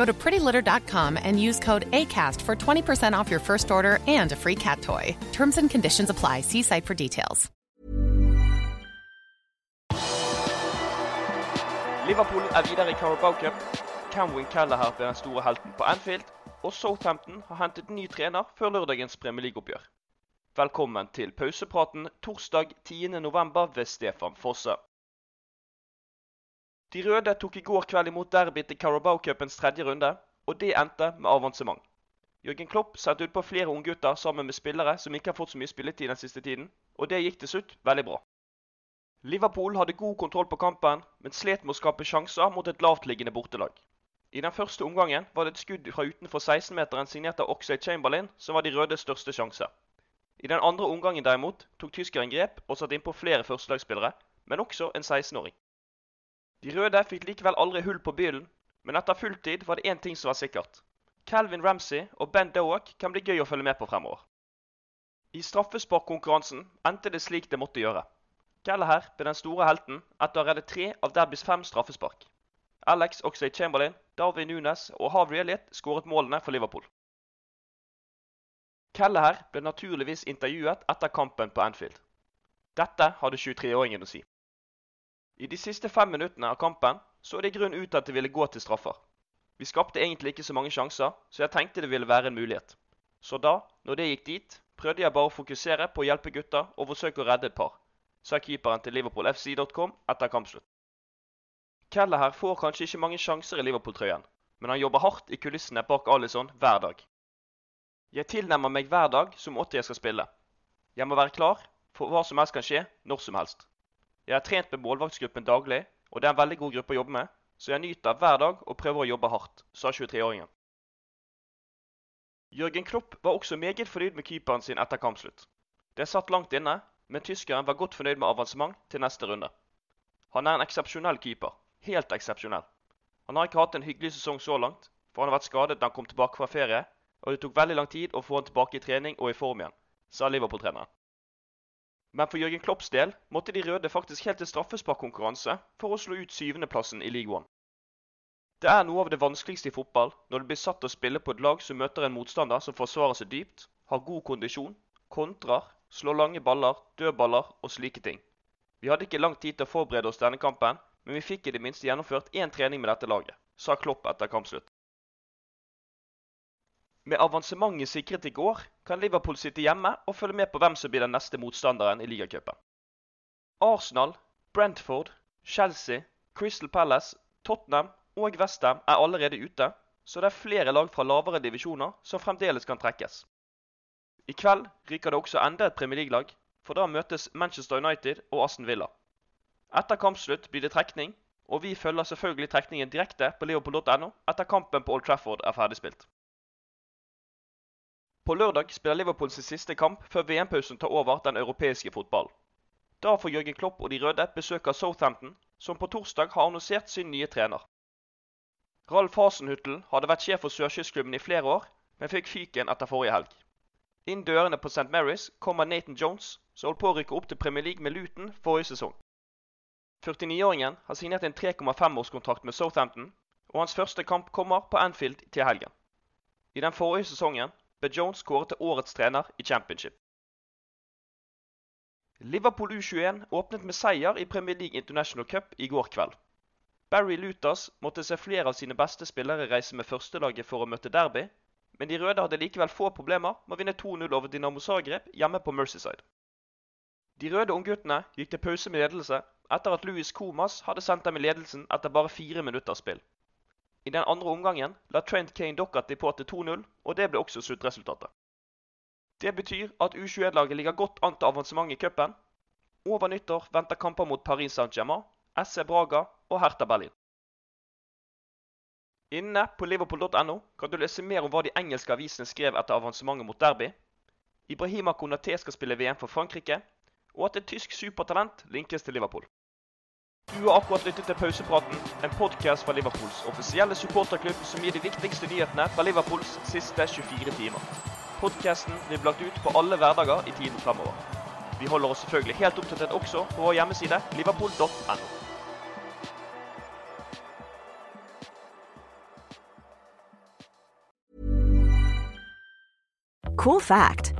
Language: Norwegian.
Go to prettylitter.com and use code ACAST for 20% off your first order and a free cat toy. Terms and conditions apply. See site for details. Liverpool er videre i Carabao Cup. Camwin Callahar ble den store helten på Anfield. Og Southampton har hentet ny trener før lørdagens Premier League-oppgjør. Velkommen til pausepraten torsdag 10.11. ved Stefan Fosse. De røde tok i går kveld imot derby til Carabao Cupens tredje runde, og det endte med avansement. Jørgen Klopp sendte utpå flere unggutter sammen med spillere som ikke har fått så mye spilletid den siste tiden, og det gikk til slutt veldig bra. Liverpool hadde god kontroll på kampen, men slet med å skape sjanser mot et lavtliggende bortelag. I den første omgangen var det et skudd fra utenfor 16-meteren signert av Oxlade Chamberlain som var de rødes største sjanse. I den andre omgangen derimot tok tyskeren grep og satte innpå flere førstelagsspillere, men også en 16-åring. De røde fikk likevel aldri hull på byllen, men etter fulltid var det én ting som var sikkert. Calvin Ramsey og Ben Doak kan bli gøy å følge med på fremover. I straffesparkkonkurransen endte det slik det måtte gjøre. Kelleher ble den store helten etter å ha reddet tre av Derbys fem straffespark. Alex Oxlade Chamberlain, Darwin Nunes og Harvey Elliot skåret målene for Liverpool. Kelleher ble naturligvis intervjuet etter kampen på Anfield. Dette hadde 23-åringen å si. I de siste fem minuttene av kampen så det i grunn ut at det ville gå til straffer. Vi skapte egentlig ikke så mange sjanser, så jeg tenkte det ville være en mulighet. Så da, når det gikk dit, prøvde jeg bare å fokusere på å hjelpe gutta og forsøke å redde et par, sa keeperen til liverpoolfc.com etter kampslutt. Kelleher får kanskje ikke mange sjanser i Liverpool-trøyen, men han jobber hardt i kulissene bak Alison hver dag. Jeg tilnærmer meg hver dag som åtte jeg skal spille. Jeg må være klar, for hva som helst kan skje, når som helst. Jeg har trent med målvaktsgruppen daglig, og det er en veldig god gruppe å jobbe med, så jeg nyter hver dag og prøver å jobbe hardt, sa 23-åringen. Jørgen Klopp var også meget fornøyd med keeperen sin etter kampslutt. Det satt langt inne, men tyskeren var godt fornøyd med avansement til neste runde. Han er en eksepsjonell keeper. Helt eksepsjonell. Han har ikke hatt en hyggelig sesong så langt, for han har vært skadet da han kom tilbake fra ferie, og det tok veldig lang tid å få han tilbake i trening og i form igjen, sa Liverpool-treneren. Men for Jørgen Klopps del måtte de røde faktisk helt til straffesparkkonkurranse for å slå ut syvendeplassen i League One. Det er noe av det vanskeligste i fotball når du blir satt å spille på et lag som møter en motstander som forsvarer seg dypt, har god kondisjon, kontrer, slår lange baller, dødballer og slike ting. Vi hadde ikke lang tid til å forberede oss denne kampen, men vi fikk i det minste gjennomført én trening med dette laget, sa Klopp etter kampslutt. Med avansementet sikret i går, kan Liverpool sitte hjemme og følge med på hvem som blir den neste motstanderen i ligacupen. Arsenal, Brentford, Chelsea, Crystal Palace, Tottenham og Westham er allerede ute, så det er flere lag fra lavere divisjoner som fremdeles kan trekkes. I kveld ryker det også enda et Premier League-lag, for da møtes Manchester United og Aston Villa. Etter kampslutt blir det trekning, og vi følger selvfølgelig trekningen direkte på liverpool.no etter kampen på Old Trafford er ferdigspilt. På lørdag spiller Liverpool sin siste kamp før VM-pausen tar over den europeiske fotballen. Da får Jørgen Klopp og de røde besøk av Southampton, som på torsdag har annonsert sin nye trener. Ralf Hasenhuttel hadde vært sjef for sørkystklubben i flere år, men fikk fyken etter forrige helg. Inn dørene på St. Mary's kommer Nathan Jones, som holdt på å rykke opp til Premier League med Luton forrige sesong. 49-åringen har signert en 3,5-årskontrakt med Southampton, og hans første kamp kommer på Anfield til helgen. I den forrige sesongen ble Jones kåret til årets trener i Championship. Liverpool U21 åpnet med seier i Premier League International Cup i går kveld. Barry Luthers måtte se flere av sine beste spillere reise med førstelaget for å møte Derby, men de røde hadde likevel få problemer med å vinne 2-0 over Dinamo Zagreb hjemme på Mercyside. De røde ungguttene gikk til pause med ledelse etter at Louis Comas hadde sendt dem i ledelsen etter bare fire minutters spill. I den andre omgangen la Trent Kane Docherty på til 2-0, og det ble også sluttresultatet. Det betyr at U21-laget ligger godt an til avansement i cupen. Over nyttår venter kamper mot Paris Saint-Germain, SC Braga og Hertha Berlin. Inne på liverpool.no kan du lese mer om hva de engelske avisene skrev etter avansementet mot Derby. Ibrahima Konaté skal spille VM for Frankrike, og at et tysk supertalent linkes til Liverpool. Du har akkurat lyttet til Pausepraten, en podkast fra Liverpools offisielle supporterklubb som gir de viktigste nyhetene fra Liverpools siste 24 timer. Podkasten blir blagt ut på alle hverdager i tiden fremover. Vi holder oss selvfølgelig helt oppdatert også på vår hjemmeside liverpool.no. Cool fact